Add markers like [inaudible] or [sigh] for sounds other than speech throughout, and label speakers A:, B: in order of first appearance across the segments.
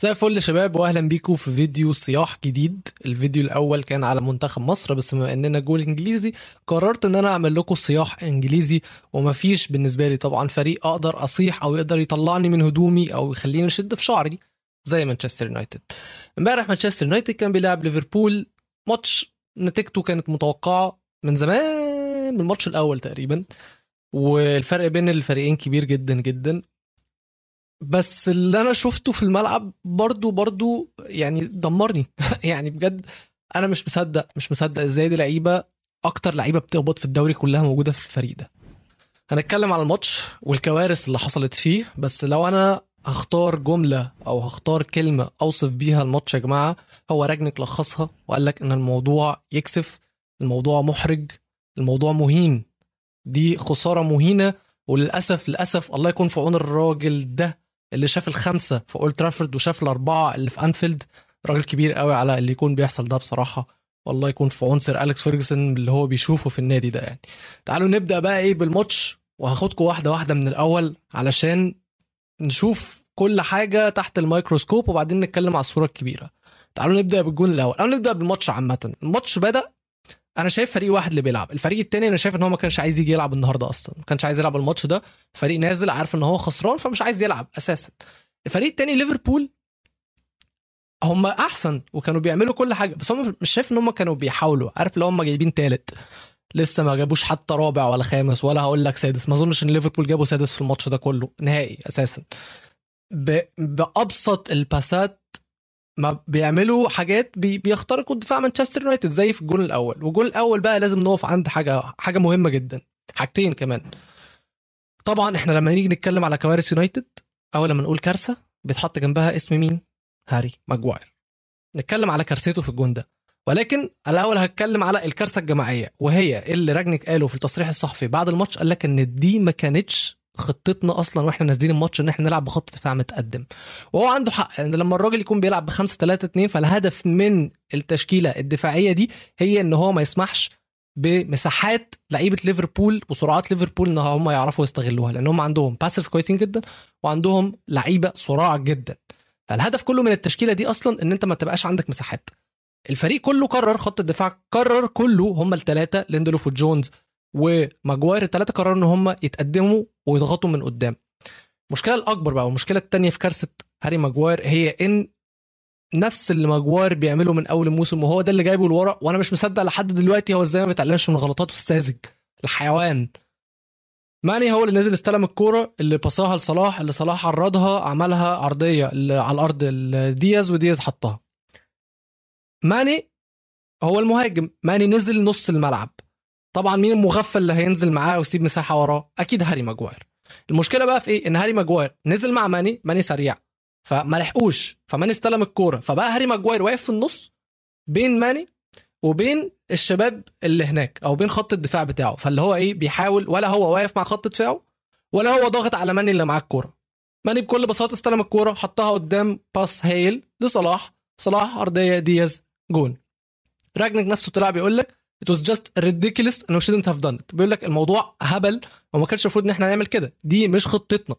A: زي الفل شباب واهلا بيكم في فيديو صياح جديد. الفيديو الأول كان على منتخب مصر بس بما إننا جول إنجليزي قررت إن أنا أعمل لكم صياح إنجليزي ومفيش بالنسبة لي طبعا فريق أقدر أصيح أو يقدر يطلعني من هدومي أو يخليني أشد في شعري زي مانشستر يونايتد. إمبارح مانشستر يونايتد كان بيلعب ليفربول ماتش نتيجته كانت متوقعة من زمان من الماتش الأول تقريبا. والفرق بين الفريقين كبير جدا جدا. بس اللي أنا شفته في الملعب برضو برضو يعني دمرني. [laughs] يعني بجد أنا مش مصدق مش مصدق إزاي دي لعيبة أكتر لعيبة بتقبض في الدوري كلها موجودة في الفريق ده. هنتكلم على الماتش والكوارث اللي حصلت فيه بس لو أنا هختار جملة أو هختار كلمة أوصف بيها الماتش يا جماعة هو راجنك لخصها وقال لك إن الموضوع يكسف الموضوع محرج الموضوع مهين. دي خسارة مهينة وللأسف للأسف الله يكون في عون الراجل ده. اللي شاف الخمسة في أولد ترافورد وشاف الأربعة اللي في أنفيلد راجل كبير قوي على اللي يكون بيحصل ده بصراحة. والله يكون في عون سير أليكس فيرجسون اللي هو بيشوفه في النادي ده يعني. تعالوا نبدأ بقى إيه بالماتش وهاخدكم واحدة واحدة من الأول علشان نشوف كل حاجة تحت الميكروسكوب وبعدين نتكلم على الصورة الكبيرة. تعالوا نبدأ بالجون الأول. أو نبدأ بالماتش عامة. الماتش بدأ أنا شايف فريق واحد اللي بيلعب. الفريق التاني أنا شايف إن هو ما كانش عايز يجي يلعب النهارده أصلا. ما كانش عايز يلعب الماتش ده. فريق نازل عارف إن هو خسران فمش عايز يلعب أساسا. الفريق التاني ليفربول هم أحسن وكانوا بيعملوا كل حاجة بس هم مش شايف إن هم كانوا بيحاولوا. عارف لو هم جايبين تالت. لسه ما جابوش حتى رابع ولا خامس ولا هقول لك سادس. ما أظنش إن ليفربول جابوا سادس في الماتش ده كله نهائي أساسا. بأبسط الباسات ما بيعملوا حاجات بي... بيخترقوا دفاع مانشستر يونايتد زي في الجول الأول. والجول الأول بقى لازم نقف عند حاجة حاجة مهمة جدا حاجتين كمان. طبعا إحنا لما نيجي نتكلم على كوارث يونايتد أول لما نقول كارثة بيتحط جنبها اسم مين؟ هاري ماجواير. نتكلم على كارثته في الجون ده. ولكن الأول هتكلم على الكارثة الجماعية وهي اللي رانجنيك قاله في التصريح الصحفي بعد الماتش قال لك إن دي ما كانتش خطتنا أصلا وإحنا نازلين الماتش إن إحنا نلعب بخط دفاع متقدم. وهو عنده حق. يعني لما الراجل يكون بيلعب ب 5 3 2 فالهدف من التشكيلة الدفاعية دي هي إن هو ما يسمحش بمساحات لعيبة ليفربول وسرعات ليفربول إن هم يعرفوا يستغلوها لأن هم عندهم passers كويسين جدا وعندهم لعيبة سراع جدا. فالهدف كله من التشكيلة دي أصلا إن أنت ما تبقاش عندك مساحات. الفريق كله قرر خط الدفاع قرر كله هم الثلاثه ليندلوف وجونز وماجواير الثلاثه قرروا إن هم يتقدموا ويضغطوا من قدام. المشكلة الأكبر بقى والمشكلة الثانية في كارثة هاري ماجواير هي إن نفس اللي ماجواير بيعمله من أول الموسم وهو ده اللي جايبه لورا وأنا مش مصدق لحد دلوقتي هو إزاي ما بيتعلمش من غلطاته الساذج الحيوان. ماني هو اللي نزل استلم الكورة اللي باصاها لصلاح اللي صلاح عرضها عملها عرضية على الأرض دياز ودياز حطها. ماني هو المهاجم ماني نزل نص الملعب. طبعا مين المغفل اللي هينزل معاه ويسيب مساحة وراه؟ أكيد هاري ماجواير. المشكلة بقى في إيه؟ إن هاري ماجواير نزل مع ماني ماني سريع. فما لحقوش فماني استلم الكورة. فبقى هاري ماجواير واقف في النص بين ماني وبين الشباب اللي هناك أو بين خط الدفاع بتاعه. فاللي هو إيه؟ بيحاول ولا هو واقف مع خط دفاعه ولا هو ضاغط على ماني اللي معاه الكورة. ماني بكل بساطة استلم الكورة حطها قدام باس هايل لصلاح. صلاح أرضية دياز جون. رانجنيك نفسه طلع بيقول لك it was just ridiculous and we shouldn't have done it. بيقول لك الموضوع هبل وما كانش المفروض إن إحنا نعمل كده. دي مش خطتنا.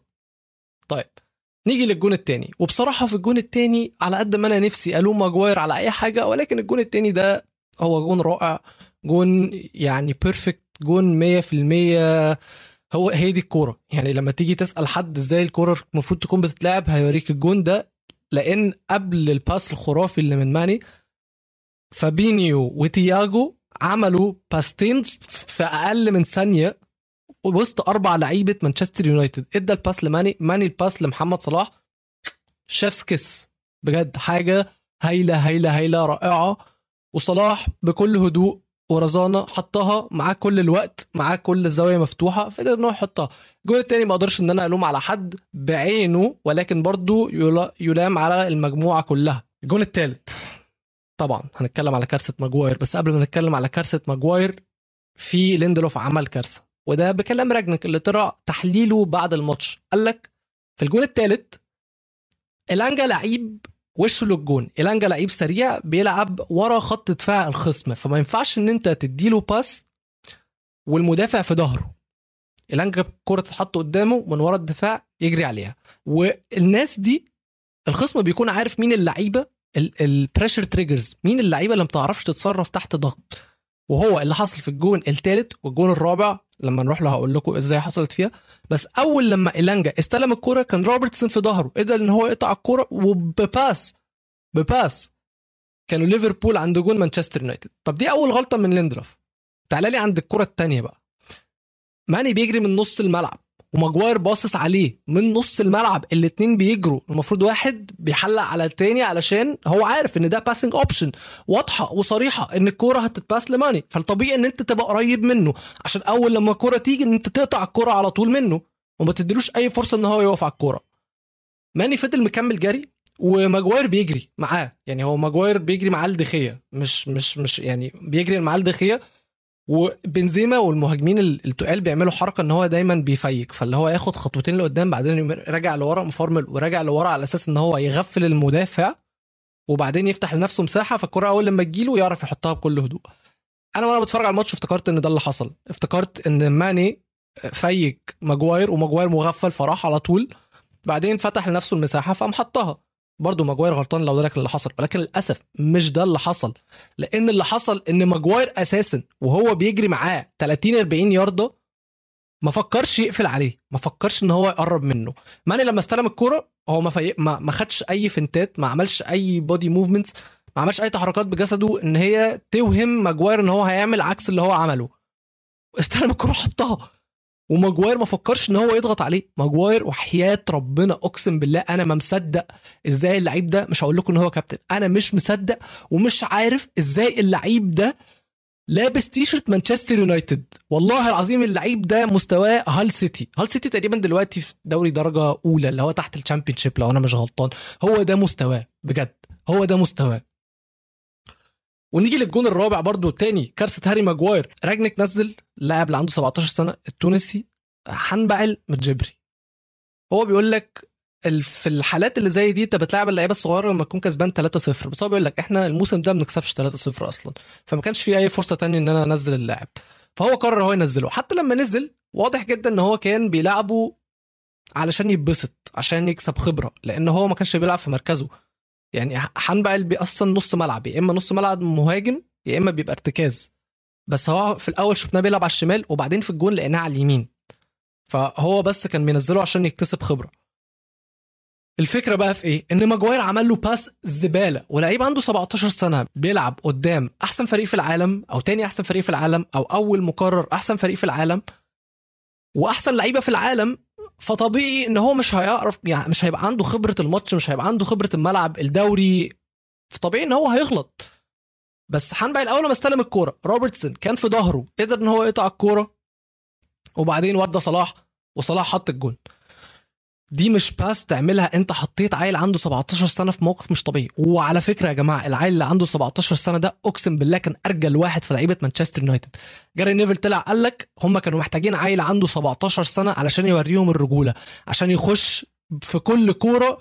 A: طيب نيجي للجون التاني. وبصراحة في الجون التاني على قد ما أنا نفسي ألوم ماجواير على أي حاجة ولكن الجون التاني ده هو جون رائع جون يعني perfect جون 100% هو هي دي الكورة. يعني لما تيجي تسأل حد إزاي الكورة المفروض تكون بتتلعب هيوريك الجون ده لأن قبل الباس الخرافي اللي من ماني فابينيو وتياجو عملوا باستين في أقل من ثانية وسط أربع لعيبة مانشستر يونايتد. إدى الباس لماني ماني الباس لمحمد صلاح. chef's kiss. بجد حاجة هايلة هايلة هايلة رائعة. وصلاح بكل هدوء ورزانة حطها معاه كل الوقت معاه كل الزاويه مفتوحة فقدر ان هو يحطها. الجول التاني ما أقدرش إن أنا ألوم على حد بعينه ولكن برضو يلام على المجموعة كلها. الجول التالت. طبعا هنتكلم على كارثة ماجواير بس قبل ما نتكلم على كارثة ماجواير في ليندلوف عمل كارثة وده بكلام رانجنيك اللي طلع تحليله بعد الماتش. قال لك في الجون الثالث إيلانجا لعيب وشه للجون. إيلانجا لعيب سريع بيلعب ورا خط دفاع الخصم فما ينفعش إن أنت تديله باس والمدافع في ظهره. إيلانجا الكره تتحط قدامه من ورا الدفاع يجري عليها. والناس دي الخصم بيكون عارف مين اللعيبة ال pressure triggers مين اللعيبة اللي ما بتعرفش تتصرف تحت ضغط؟ وهو اللي حصل في الجون الثالث والجون الرابع لما نروح له هقول لكم إزاي حصلت فيها. بس أول لما إيلانجا استلم الكورة كان روبرتسون في ظهره قدر إن هو يقطع الكورة وبباس بباس. كانوا ليفربول عند جون مانشستر يونايتد. طب دي أول غلطة من ليندلوف. تعالى لي عند الكره الثانية بقى. ماني بيجري من نص الملعب. وماجواير باصص عليه من نص الملعب الاتنين بيجروا المفروض واحد بيحلق على التاني علشان هو عارف إن ده passing option واضحة وصريحة إن الكورة هتتباس لماني فالطبيعي إن أنت تبقى قريب منه عشان أول لما الكورة تيجي إن أنت تقطع الكورة على طول منه وما تديلوش أي فرصة إن هو يقف على الكورة. ماني فضل مكمل جري وماجواير بيجري معاه يعني هو ماجواير بيجري معاه لدي خيا مش مش مش يعني بيجري معاه لدي خيا وبنزيما والمهاجمين التقال بيعملوا حركة إن هو دايما بيفيك فاللي هو ياخد خطوتين لقدام بعدين راجع لورا مفرمل وراجع لورا على أساس إن هو يغفل المدافع وبعدين يفتح لنفسه مساحة فالكرة أول لما تجيله يعرف يحطها بكل هدوء. أنا وأنا بتفرج على الماتش افتكرت إن ده اللي حصل افتكرت إن ماني فيك ماجواير وماجواير مغفل فراح على طول بعدين فتح لنفسه المساحة فقام حطها. برضه ماجواير غلطان لو ده اللي حصل ولكن للأسف مش ده اللي حصل لأن اللي حصل إن ماجواير أساسا وهو بيجري معاه 30 40 ياردة ما فكرش يقفل عليه ما فكرش إن هو يقرب منه. ماني لما استلم الكورة هو ما, في... ما ما خدش أي فنتات ما عملش أي body movements ما عملش أي تحركات بجسده إن هي توهم ماجواير إن هو هيعمل عكس اللي هو عمله. استلم الكورة حطها. وماجواير ما فكرش إن هو يضغط عليه. ماجواير وحياة ربنا أقسم بالله أنا ما مصدق إزاي اللعيب ده مش هقول لكم إن هو كابتن. أنا مش مصدق ومش عارف إزاي اللعيب ده لابس تيشرت مانشستر يونايتد والله العظيم اللعيب ده مستواه هال سيتي هال سيتي تقريبا دلوقتي في دوري درجة أولى اللي هو تحت ال Championship لو أنا مش غلطان. هو ده مستواه بجد. هو ده مستواه. ونيجي للجون الرابع برضو التاني كارثة هاري ماجواير. رانجنيك نزل اللاعب اللي عنده 17 سنة التونسي حنبعل متجبري. هو بيقول لك في الحالات اللي زي دي انت بتلعب اللعيبة الصغيرة لما تكون كسبان 3-0 بس هو بيقول لك إحنا الموسم ده ما بنكسبش 3-0 أصلا. فما كانش في أي فرصة تانية إن أنا أنزل اللاعب. فهو قرر هو ينزله. حتى لما نزل واضح جدا إن هو كان بيلعبه علشان يتبسط عشان يكسب خبرة. لأن هو ما كانش بيلعب في مركزه. يعني حنبعل أصلا نص ملعب يا إما نص ملعب مهاجم يا إما بيبقى ارتكاز. بس هو في الأول شفناه بيلعب على الشمال وبعدين في الجون لقيناه على اليمين. فهو بس كان بينزله عشان يكتسب خبرة. الفكرة بقى في إيه؟ إن ماجواير عمل له pass زبالة ولعيب عنده 17 سنة بيلعب قدام أحسن فريق في العالم أو تاني أحسن فريق في العالم أو أول مكرر أحسن فريق في العالم وأحسن لعيبة في العالم فطبيعي إن هو مش هيعرف يعني مش هيبقى عنده خبرة الماتش مش هيبقى عنده خبرة الملعب الدوري فطبيعي إن هو هيغلط. بس حنبعل اول ما استلم الكورة روبرتسون كان في ظهره قدر إن هو يقطع الكورة وبعدين ودى صلاح وصلاح حط الجون. دي مش pass تعملها. انت حطيت عيل عنده 17 سنة في موقف مش طبيعي. وعلى فكرة يا جماعة العيل اللي عنده 17 سنة ده اقسم بالله كان أرجل واحد في لعيبة مانشستر يونايتد. جاري نيفل طلع قال لك هم كانوا محتاجين عيل عنده 17 سنة علشان يوريهم الرجولة عشان يخش في كل كورة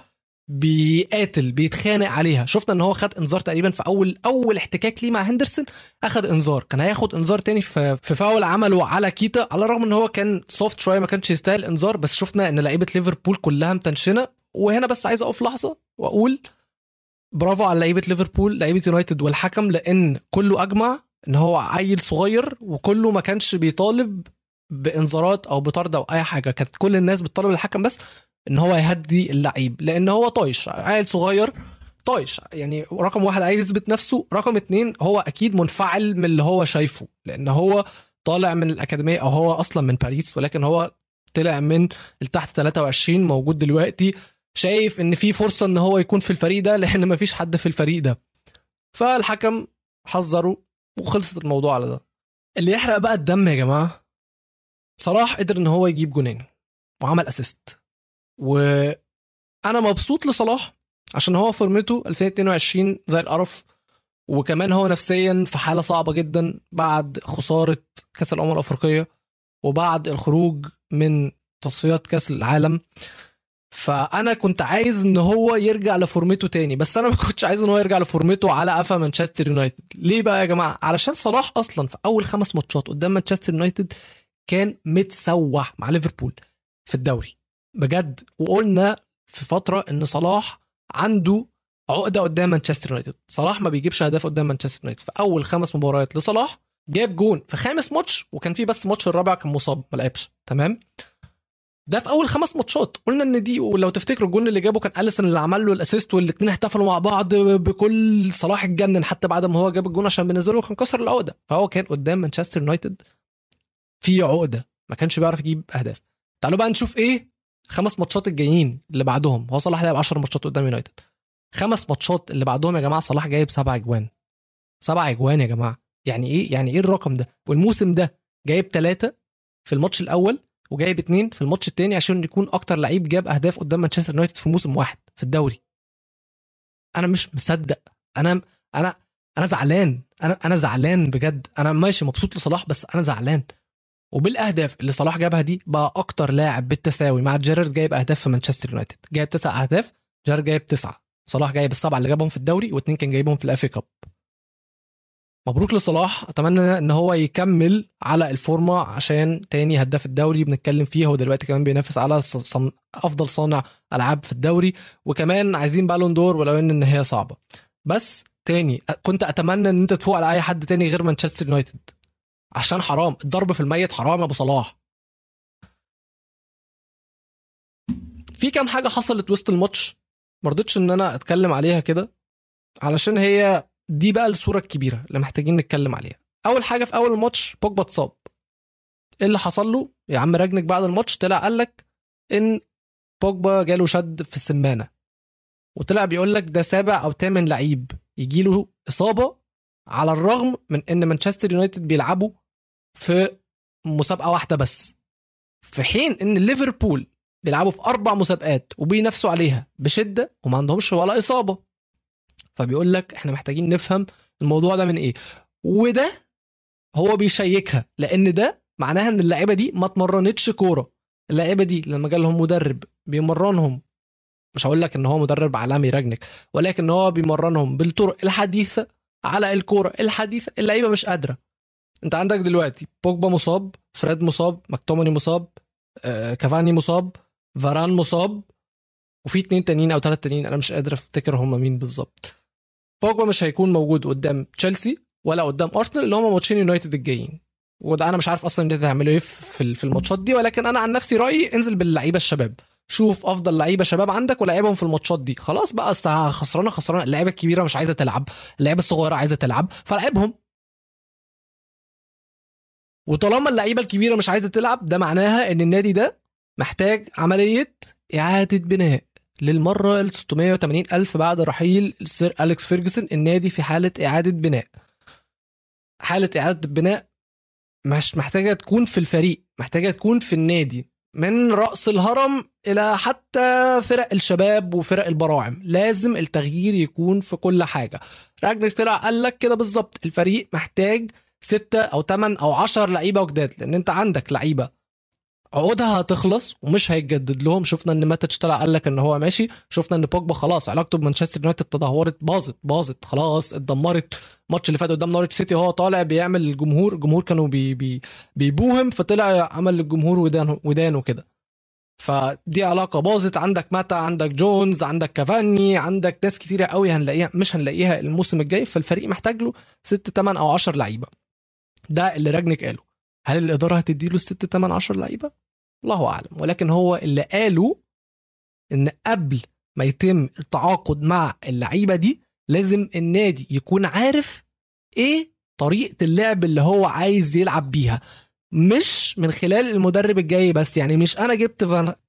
A: بيقاتل بيتخانق عليها. شفنا إن هو خد إنذار تقريبا في أول أول احتكاك ليه مع هندرسون أخد إنذار. كان هياخد إنذار تاني في في فاول عمله على كيتا على الرغم إن هو كان soft شوية ما كانش يستاهل إنذار بس شفنا إن لعيبة ليفربول كلها متنشنة. وهنا بس عايز أقف لحظة وأقول برافو على لعيبة ليفربول لعيبة يونايتد والحكم لأن كله أجمع إن هو عيل صغير وكله ما كانش بيطالب بإنذارات أو بطرد أو أي حاجة. كانت كل الناس بتطالب الحكم بس إن هو يهدي اللعيب. لأن هو طايش عيل صغير طايش. يعني رقم واحد عايز يثبت نفسه. رقم اتنين هو أكيد منفعل من اللي هو شايفه. لأن هو طالع من الأكاديمية أو هو أصلا من باريس ولكن هو طلع من التحت 23 موجود دلوقتي. شايف إن في فرصة إن هو يكون في الفريق ده لأن مفيش حد في الفريق ده. فالحكم حذره وخلصت الموضوع على ده. اللي يحرق بقى الدم يا جماعة صلاح قدر إن هو يجيب جونين وعمل assist وأنا مبسوط لصلاح عشان هو فورمته 2022 زي القرف وكمان هو نفسيا في حالة صعبة جدا بعد خسارة كأس الأمم الأفريقية وبعد الخروج من تصفيات كأس العالم. فأنا كنت عايز إن هو يرجع لفورمته تاني بس أنا ما كنتش عايز إن هو يرجع لفورمته على قفا مانشستر يونايتد. ليه بقى يا جماعة؟ علشان صلاح أصلا في أول خمس ماتشات قدام مانشستر يونايتد كان متسوح مع ليفربول في الدوري. بجد. وقلنا في فترة إن صلاح عنده عقدة قدام مانشستر يونايتد. صلاح ما بيجيبش أهداف قدام مانشستر يونايتد. في أول خمس مباريات لصلاح جاب جون. في خامس ماتش وكان في بس ماتش الرابع كان مصاب ما لعبش. تمام؟ ده في أول خمس ماتشات. قلنا إن دي ولو تفتكروا الجون اللي جابه كان اليسون اللي عمل له ال assist والاثنين احتفلوا مع بعض بكل صلاح اتجنن حتى بعد ما هو جاب الجون عشان بالنسبة له كان كسر العقدة. فهو كان قدام مانشستر يونايتد في عقدة. ما كانش بيعرف يجيب أهداف. تعالوا بقى نشوف إيه خمس ماتشات الجايين اللي بعدهم هو صلاح لعب 10 ماتشات قدام يونايتد. خمس ماتشات اللي بعدهم يا جماعة صلاح جايب سبع أجوان. سبع أجوان يا جماعة. يعني إيه؟ يعني إيه الرقم ده؟ والموسم ده جايب ثلاثة في الماتش الأول وجايب اثنين في الماتش الثاني عشان يكون أكتر لعيب جاب أهداف قدام مانشستر يونايتد في موسم واحد في الدوري. أنا مش مصدق. أنا أنا أنا زعلان. أنا أنا زعلان بجد. أنا ماشي مبسوط لصلاح بس أنا زعلان. وبالأهداف اللي صلاح جابها دي بقى أكتر لاعب بالتساوي. مع جيرارد جايب أهداف في مانشستر يونايتد. جايب تسع أهداف جيرارد جايب تسعة. صلاح جايب السبعة اللي جابهم في الدوري واثنين كان جايبهم في الافي كاب. مبروك لصلاح. أتمنى إن هو يكمل على الفورمة عشان تاني هداف الدوري بنتكلم فيه. هو دلوقتي كمان بينافس على صن... أفضل صانع ألعاب في الدوري. وكمان عايزين بالون دور ولو ان هي صعبة. بس تاني كنت أتمنى إن أنت تفوق على أي حد تاني غير مانشستر يونايتد. عشان حرام. الضرب في الميت حرام يا أبو صلاح. في كام حاجة حصلت وسط الماتش؟ ما رضيتش إن أنا أتكلم عليها كده علشان هي دي بقى الصورة الكبيرة اللي محتاجين نتكلم عليها. أول حاجة في أول الماتش بوجبا اتصاب. إيه اللي حصل له؟ يا عم راجنك بعد الماتش طلع قال لك إن بوجبا جاله شد في السمانة. وطلع بيقول لك ده سابع أو ثامن لعيب. يجي له إصابة على الرغم من إن مانشستر يونايتد بيلعبوا في مسابقة واحدة بس. في حين إن ليفربول بيلعبوا في أربع مسابقات وبينافسوا عليها بشدة وما عندهمش ولا إصابة. فبيقول لك إحنا محتاجين نفهم الموضوع ده من إيه. وده هو بيشيكها لأن ده معناها إن اللعيبة دي ما اتمرنتش كورة. اللعيبة دي لما جالهم مدرب بيمرنهم مش هقول لك إن هو مدرب عالمي راجنك ولكن هو بيمرنهم بالطرق الحديثة على الكورة الحديثة اللعيبة مش قادرة. انت عندك دلوقتي بوجبا مصاب فريد مصاب مكتومني مصاب آه، كافاني مصاب فاران مصاب وفي اتنين تانيين أو ثلاث تانيين أنا مش قادر افتكر هم مين بالظبط. بوجبا مش هيكون موجود قدام تشيلسي ولا قدام أرسنال اللي هم ماتشين يونايتد الجايين. وده أنا مش عارف أصلا انت هتعملوا إيه في الماتشات دي ولكن أنا عن نفسي رأيي انزل باللعيبة الشباب. شوف أفضل لعيبة شباب عندك ولعبهم في الماتشات دي. خلاص بقى خسرانة خسرانة. اللعيبة الكبيرة مش عايزة تلعب. اللعيبة الصغيرة عايزة تلعب فلعبهم. وطالما اللعيبة الكبيرة مش عايزة تلعب ده معناها إن النادي ده محتاج عملية إعادة بناء. للمرة ال 680 ألف بعد رحيل السير أليكس فيرجسون النادي في حالة إعادة بناء. حالة إعادة البناء مش محتاجة تكون في الفريق محتاجة تكون في النادي. من رأس الهرم إلى حتى فرق الشباب وفرق البراعم. لازم التغيير يكون في كل حاجة. راجنر طلع قال لك كده بالظبط الفريق محتاج ستة أو 8 أو 10 لعيبة جداد لأن أنت عندك لعيبة عقودها هتخلص ومش هيتجدد لهم. شفنا إن ماتش طلع قال لك إن هو ماشي شفنا إن بوجبا خلاص علاقته بمانشستر يونايتد تدهورت باظت باظت خلاص اتدمرت. الماتش اللي فات قدام نورتش سيتي هو طالع بيعمل الجمهور الجمهور كانوا بي بي بيبوهم فطلع عمل للجمهور ودان ودانه كده. فدي علاقة باظت. عندك ماتا عندك جونز عندك كافاني عندك ناس كتيرة قوي هنلاقيها مش هنلاقيها الموسم الجاي. فالفريق محتاج له 6 8 أو 10 لعيبة. ده اللي رانجنيك قاله. هل الإدارة هتدي له 6 8 10 لعيبة؟ الله أعلم. ولكن هو اللي قاله إن قبل ما يتم التعاقد مع اللعيبة دي لازم النادي يكون عارف إيه طريقة اللعب اللي هو عايز يلعب بيها. مش من خلال المدرب الجاي بس. يعني مش أنا جبت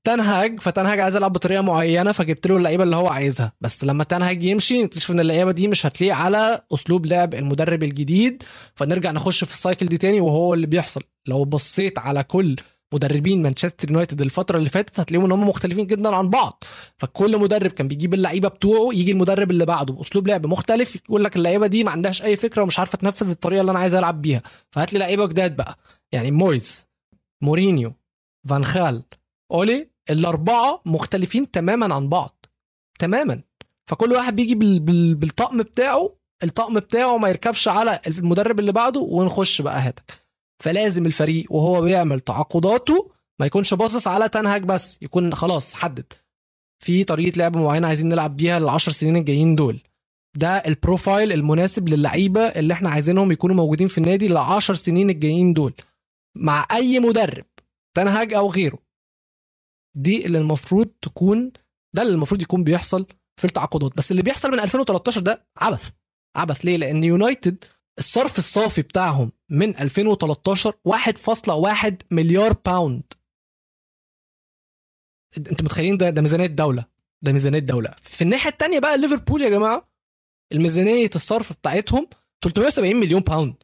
A: تنهج فتنهج عايز يلعب بطريقة معينة فجبت له اللعيبة اللي هو عايزها. بس لما تنهج يمشي نكتشف إن اللعيبة دي مش هتليق على أسلوب لعب المدرب الجديد. فنرجع نخش في السايكل دي تاني وهو اللي بيحصل. لو بصيت على كل مدربين مانشستر يونايتد الفترة اللي فاتت هتلاقيهم إن هم مختلفين جدا عن بعض. فكل مدرب كان بيجيب اللعيبة بتوعه يجي المدرب اللي بعده. باسلوب لعب مختلف يقول لك اللعيبة دي ما عندهاش أي فكرة ومش عارفة تنفذ الطريقة اللي أنا عايز ألعب بيها. فهات لي لعيبة جداد بقى. يعني مويز مورينيو فان خال أولي الأربعة مختلفين تماما عن بعض تماما. فكل واحد بيجي بالطقم بتاعه الطقم بتاعه ما يركبش على المدرب اللي بعده ونخش بقى هاتك فلازم الفريق وهو بيعمل تعاقداته ما يكونش باصص على تنهج بس يكون خلاص حدد. في طريقة لعب معينة عايزين نلعب بيها العشر سنين الجايين دول. ده البروفايل المناسب للعيبة اللي إحنا عايزينهم يكونوا موجودين في النادي العشر سنين الجايين دول. مع أي مدرب تنهج أو غيره. دي اللي المفروض تكون ده اللي المفروض يكون بيحصل في التعاقدات. بس اللي بيحصل من 2013 ده عبث عبث. ليه؟ لأن يونايتد الصرف الصافي بتاعهم من 2013 1.1 مليار pound أنتوا متخيلين ده؟ ده ميزانية دولة. ده ميزانية دولة. في الناحية الثانية بقى ليفربول يا جماعة الميزانية الصرف بتاعتهم 370 مليون pound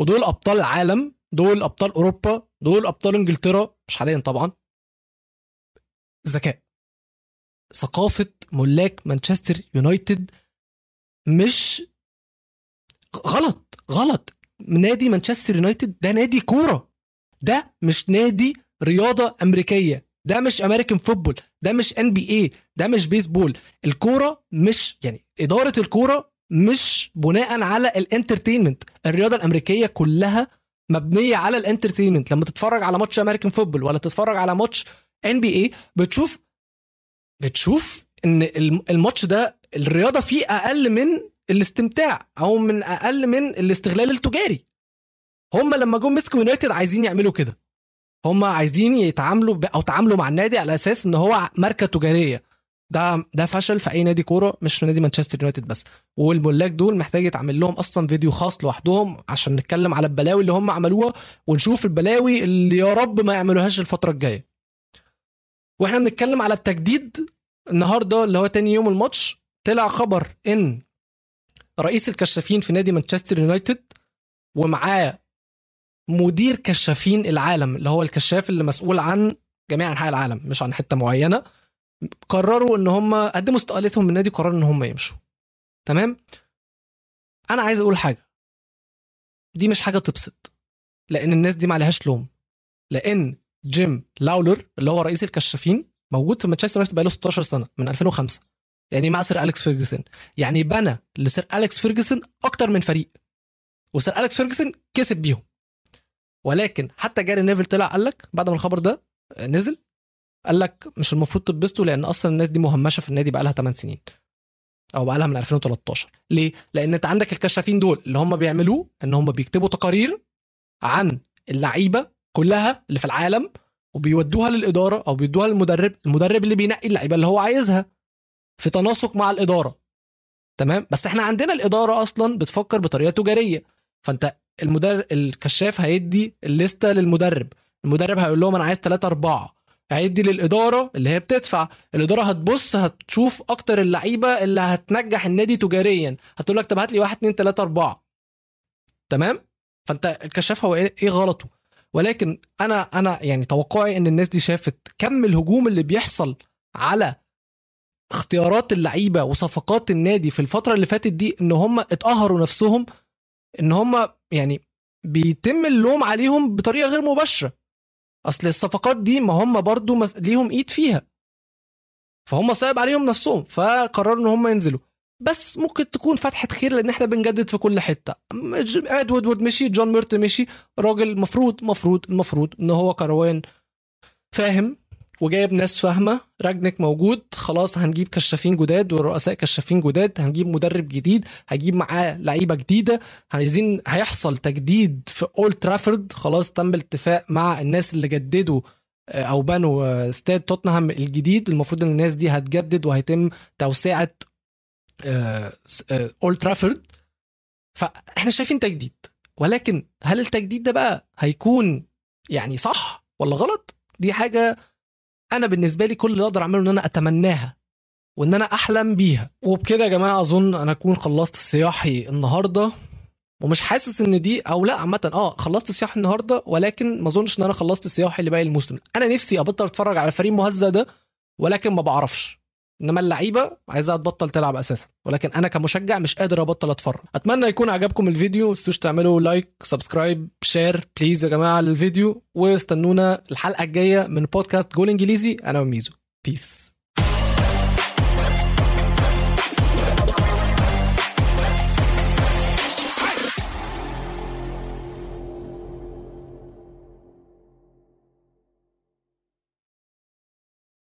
A: ودول أبطال العالم دول أبطال أوروبا دول أبطال إنجلترا مش حاليا طبعا. ذكاء. ثقافة ملاك مانشستر يونايتد مش غلط غلط. نادي مانشستر يونايتد ده نادي كورة. ده مش نادي رياضة أمريكية. ده مش American football ده مش NBA ده مش بيسبول الكورة مش يعني إدارة الكورة مش بناء على ال entertainment الرياضة الأمريكية كلها مبنية على ال entertainment. لما تتفرج على ماتش American football ولا تتفرج على ماتش NBA بتشوف بتشوف إن الماتش ده الرياضة فيه أقل من الاستمتاع أو من أقل من الاستغلال التجاري. هم لما جم مسكوا يونايتد عايزين يعملوا كده. هم عايزين يتعاملوا. أو تعاملوا مع النادي على أساس إن هو ماركة تجارية. ده ده فشل في أي نادي كورة مش في نادي مانشستر يونايتد بس. والملاك دول محتاج يتعمل لهم أصلا فيديو خاص لوحدهم عشان نتكلم على البلاوي اللي هم عملوها ونشوف البلاوي اللي يا رب ما يعملوهاش الفترة الجاية. وإحنا بنتكلم على التجديد النهارده اللي هو تاني يوم الماتش طلع خبر إن رئيس الكشافين في نادي مانشستر يونايتد ومعاه مدير كشافين العالم اللي هو الكشاف اللي مسؤول عن جميع أنحاء العالم مش عن حتة معينة. قرروا إن هم قدموا استقالتهم من النادي قرروا إن هم يمشوا. تمام؟ أنا عايز أقول حاجة. دي مش حاجة تبسط. لأن الناس دي ما عليهاش لوم. لأن جيم لاولر اللي هو رئيس الكشافين موجود في مانشستر يونايتد بقاله 16 سنة من 2005 يعني مع سير أليكس فيرجسون. يعني بنى لسير أليكس فيرجسون أكتر من فريق. وسير أليكس فيرجسون كسب بيهم. ولكن حتى جاري نيفل طلع قال لك بعد ما الخبر ده نزل قال لك مش المفروض تتبسطوا لأن أصلا الناس دي مهمشة في النادي بقى لها 8 سنين. أو بقى لها من 2013 ليه؟ لأن أنت عندك الكشافين دول اللي هم بيعملوه إن هم بيكتبوا تقارير عن اللعيبة كلها اللي في العالم وبيودوها للإدارة أو بيدوها للمدرب المدرب اللي بينقي اللعيبة اللي هو عايزها في تناسق مع الإدارة. تمام؟ بس إحنا عندنا الإدارة أصلا بتفكر بطريقة تجارية. فأنت المدرب الكشاف هيدي الليستة للمدرب. المدرب هيقول لهم أنا عايز ثلاثة أربعة. هيدي للإدارة اللي هي بتدفع. الإدارة هتبص هتشوف أكتر اللعيبة اللي هتنجح النادي تجاريا. هتقول لك طب هات لي واحد اتنين تلاتة أربعة. تمام؟ فأنت الكشاف هو إيه غلطه؟ ولكن أنا أنا يعني توقعي إن الناس دي شافت كم الهجوم اللي بيحصل على اختيارات اللعيبة وصفقات النادي في الفترة اللي فاتت دي إن هم اتقهروا نفسهم إن هم يعني بيتم اللوم عليهم بطريقة غير مباشرة. أصل الصفقات دي ما هم برضو مس... ليهم إيد فيها. فهم صعب عليهم نفسهم فقرروا إن هم ينزلوا. بس ممكن تكون فتحة خير لأن إحنا بنجدد في كل حتة. ادوارد مشي جون ميرت مشي راجل مفروض مفروض المفروض إن هو كروان فاهم. وجايب ناس فاهمة. راجنك موجود. خلاص هنجيب كشافين جداد ورؤساء كشافين جداد. هنجيب مدرب جديد. هجيب معاه لعيبة جديدة. عايزين هيحصل تجديد في اولد ترافورد خلاص تم الاتفاق مع الناس اللي جددوا آه، أو بنوا آه، استاد توتنهام الجديد. المفروض إن الناس دي هتجدد وهيتم توسعة اولد ترافورد فإحنا شايفين تجديد. ولكن هل التجديد ده بقى هيكون يعني صح ولا غلط؟ دي حاجة أنا بالنسبة لي كل اللي أقدر أعمله إن أنا أتمناها وإن أنا أحلم بيها. وبكده يا جماعة أظن أنا أكون خلصت الصياحي النهارده ومش حاسس إن دي أو لأ عامة آه خلصت الصياحي النهارده ولكن ما أظنش إن أنا خلصت الصياحي اللي باقي الموسم. أنا نفسي أبطل أتفرج على الفريق المهزأ ده ولكن ما بعرفش. انما اللعيبه عايزها تبطل تلعب أساسا ولكن أنا كمشجع مش قادر ابطل اتفرج. اتمنى يكون عجبكم الفيديو ما تنسوش تعملوا like subscribe share please يا جماعة للفيديو واستنونا الحلقة الجاية من بودكاست جول انجليزي أنا وميزو. peace